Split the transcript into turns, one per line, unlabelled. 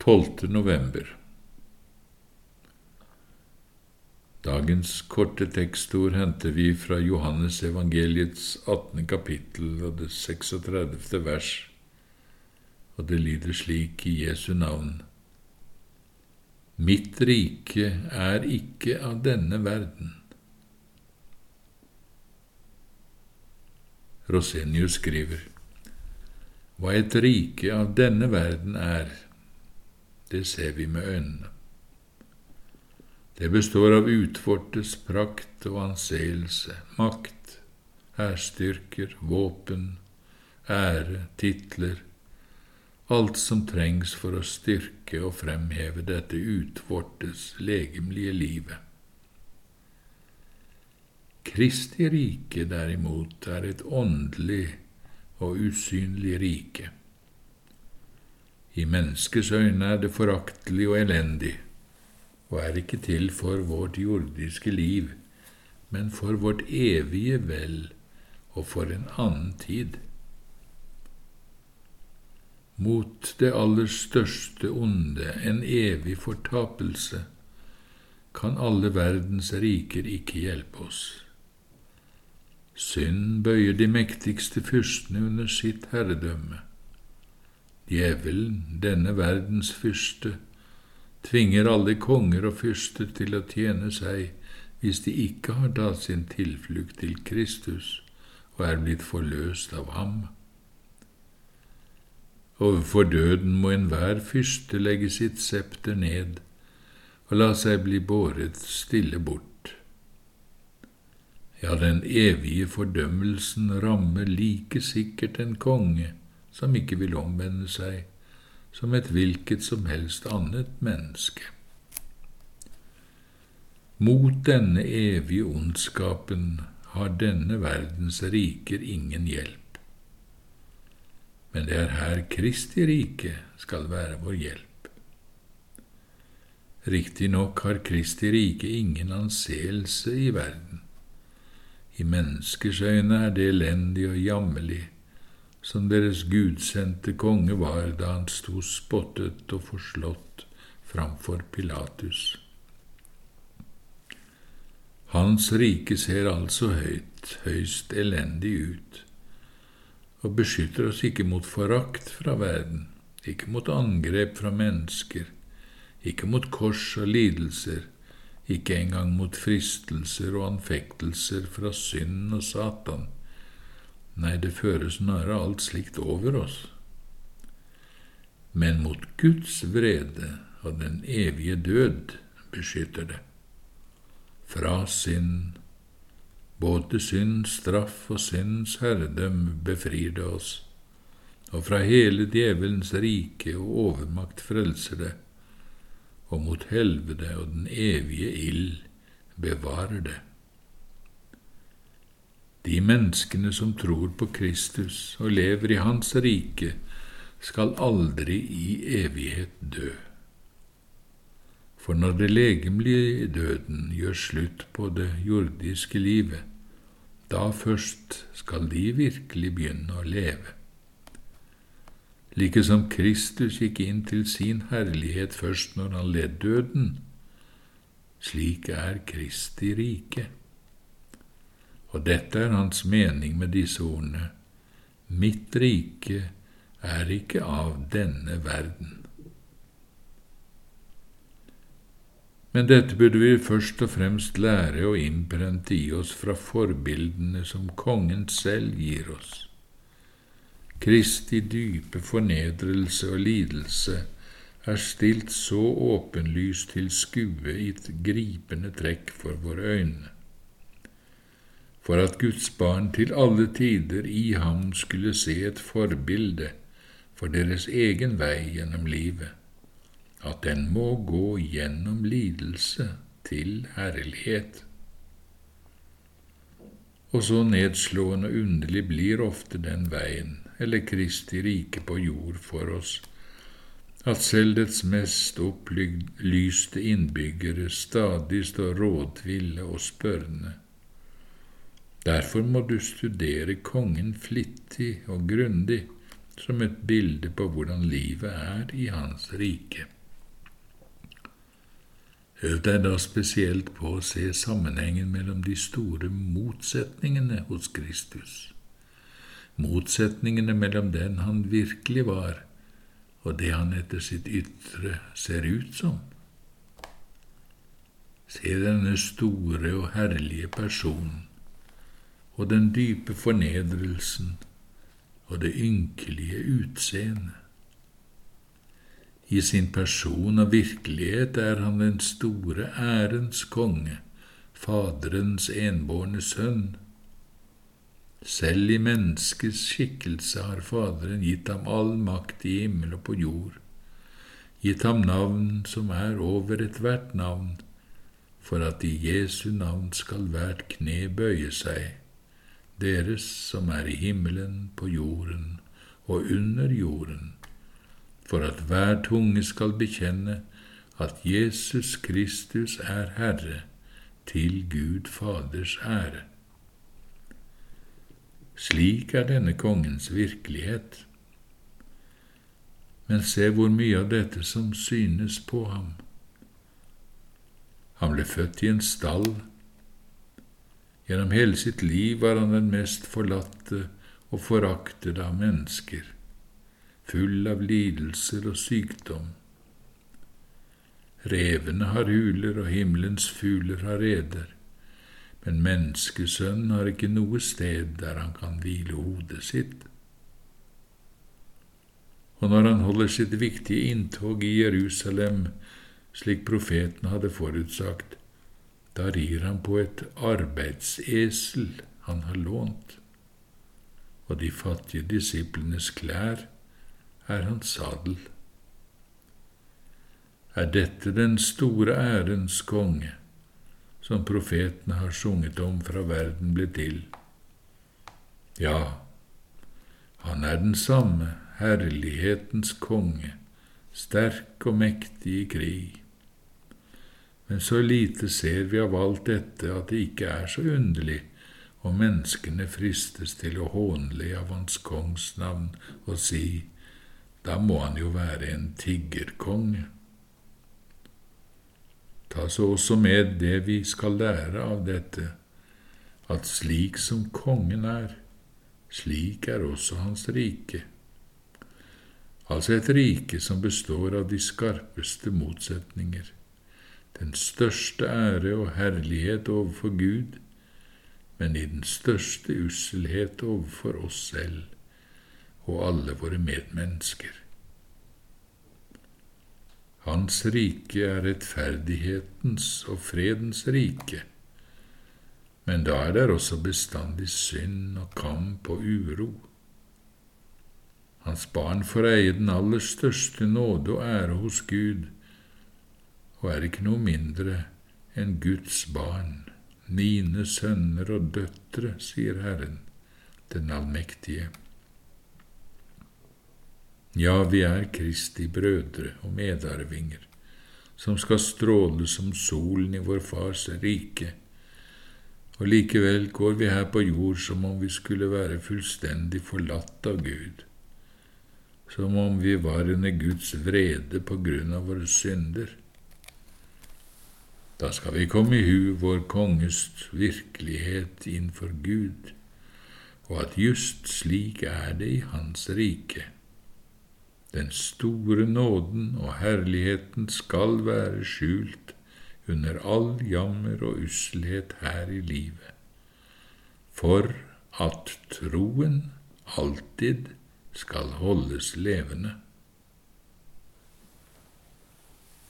12. november. Dagens korte tekstord henter vi fra Johannes evangeliets 18. kapittel og det 36. vers, og det lyder slik i Jesu navn. Mitt rike er ikke av denne verden. Rosenius skriver, Hva et rike av denne verden er, det ser vi med øynene. Det består av utvortes prakt og anseelse, makt, hærstyrker, våpen, ære, titler, alt som trengs for å styrke og fremheve dette utvortes legemlige livet. Kristi rike, derimot, er et åndelig og usynlig rike. I menneskets øyne er det foraktelig og elendig, og er ikke til for vårt jordiske liv, men for vårt evige vel og for en annen tid. Mot det aller største onde, en evig fortapelse, kan alle verdens riker ikke hjelpe oss. Synd bøyer de mektigste fyrstene under sitt herredømme. Djevelen, denne verdens fyrste, tvinger alle konger og fyrster til å tjene seg hvis de ikke har tatt sin tilflukt til Kristus og er blitt forløst av ham. Overfor døden må enhver fyrste legge sitt septer ned og la seg bli båret stille bort. Ja, den evige fordømmelsen rammer like sikkert en konge som ikke vil omvende seg, som et hvilket som helst annet menneske. Mot denne evige ondskapen har denne verdens riker ingen hjelp. Men det er her Kristi rike skal være vår hjelp. Riktignok har Kristi rike ingen anseelse i verden. I menneskers øyne er det elendig og jammerlig, som deres gudsendte konge var da han sto spottet og forslått framfor Pilatus. Hans rike ser altså høyt, høyst elendig ut, og beskytter oss ikke mot forakt fra verden, ikke mot angrep fra mennesker, ikke mot kors og lidelser, ikke engang mot fristelser og anfektelser fra synd og Satan Nei, det føres snarere alt slikt over oss. Men mot Guds vrede og den evige død beskytter det. Fra synd, både synd, straff og synds herredøm befrir det oss, og fra hele djevelens rike og overmakt frelser det, og mot helvete og den evige ild bevarer det. De menneskene som tror på Kristus og lever i Hans rike, skal aldri i evighet dø. For når det legemlige døden gjør slutt på det jordiske livet, da først skal de virkelig begynne å leve. Like som Kristus gikk inn til sin herlighet først når han led døden, slik er Kristi rike. Og dette er hans mening med disse ordene. Mitt rike er ikke av denne verden. Men dette burde vi først og fremst lære å innprente i oss fra forbildene som kongen selv gir oss. Kristi dype fornedrelse og lidelse er stilt så åpenlyst til skue i et gripende trekk for våre øyne for at Guds barn til alle tider i ham skulle se et forbilde for deres egen vei gjennom livet, at den må gå gjennom lidelse til herlighet. Og så nedslående og underlig blir ofte den veien, eller Kristi rike på jord for oss, at selv dets mest opplyste innbyggere stadig står rådville og spørrende Derfor må du studere kongen flittig og grundig, som et bilde på hvordan livet er i Hans rike. Øv deg da spesielt på å se sammenhengen mellom de store motsetningene hos Kristus, motsetningene mellom den han virkelig var, og det han etter sitt ytre ser ut som. Se denne store og herlige personen, og den dype fornedrelsen og det ynkelige utseende. I sin person og virkelighet er han den store ærens konge, Faderens enbårne sønn. Selv i menneskets skikkelse har Faderen gitt ham all makt i himmel og på jord, gitt ham navn som er over ethvert navn, for at i Jesu navn skal hvert kne bøye seg, deres som er i himmelen, på jorden og under jorden for at hver tunge skal bekjenne at Jesus Kristus er Herre, til Gud Faders ære. Slik er denne kongens virkelighet. Men se hvor mye av dette som synes på ham. Han ble født i en stall. Gjennom hele sitt liv var han den mest forlatte og foraktede av mennesker full av lidelser og sykdom. Revene har huler, og himmelens fugler har reder, men menneskesønnen har ikke noe sted der han kan hvile hodet sitt. Og når han holder sitt viktige inntog i Jerusalem, slik profeten hadde forutsagt, da rir han på et arbeidsesel han har lånt, og de fattige disiplenes klær er hans sadel. Er dette den store ærens konge, som profetene har sunget om fra verden ble til? Ja, han er den samme, herlighetens konge, sterk og mektig i krig. Men så lite ser vi av alt dette at det ikke er så underlig om menneskene fristes til å hånle av Hans kongs navn og si da må han jo være en tiggerkonge. Ta så også med det vi skal lære av dette, at slik som kongen er, slik er også hans rike. Altså et rike som består av de skarpeste motsetninger, den største ære og herlighet overfor Gud, men i den største usselhet overfor oss selv og alle våre medmennesker. Hans rike er rettferdighetens og fredens rike, men da er det også bestandig synd og kamp og uro. Hans barn får eie den aller største nåde og ære hos Gud, og er ikke noe mindre enn Guds barn, mine sønner og døtre, sier Herren, den allmektige. Ja, vi er Kristi brødre og medarvinger, som skal stråle som solen i vår Fars rike. Og likevel går vi her på jord som om vi skulle være fullstendig forlatt av Gud, som om vi var under Guds vrede på grunn av våre synder. Da skal vi komme i hu vår konges virkelighet innfor Gud, og at just slik er det i Hans rike. Den store nåden og herligheten skal være skjult under all jammer og usselhet her i livet, for at troen alltid skal holdes levende.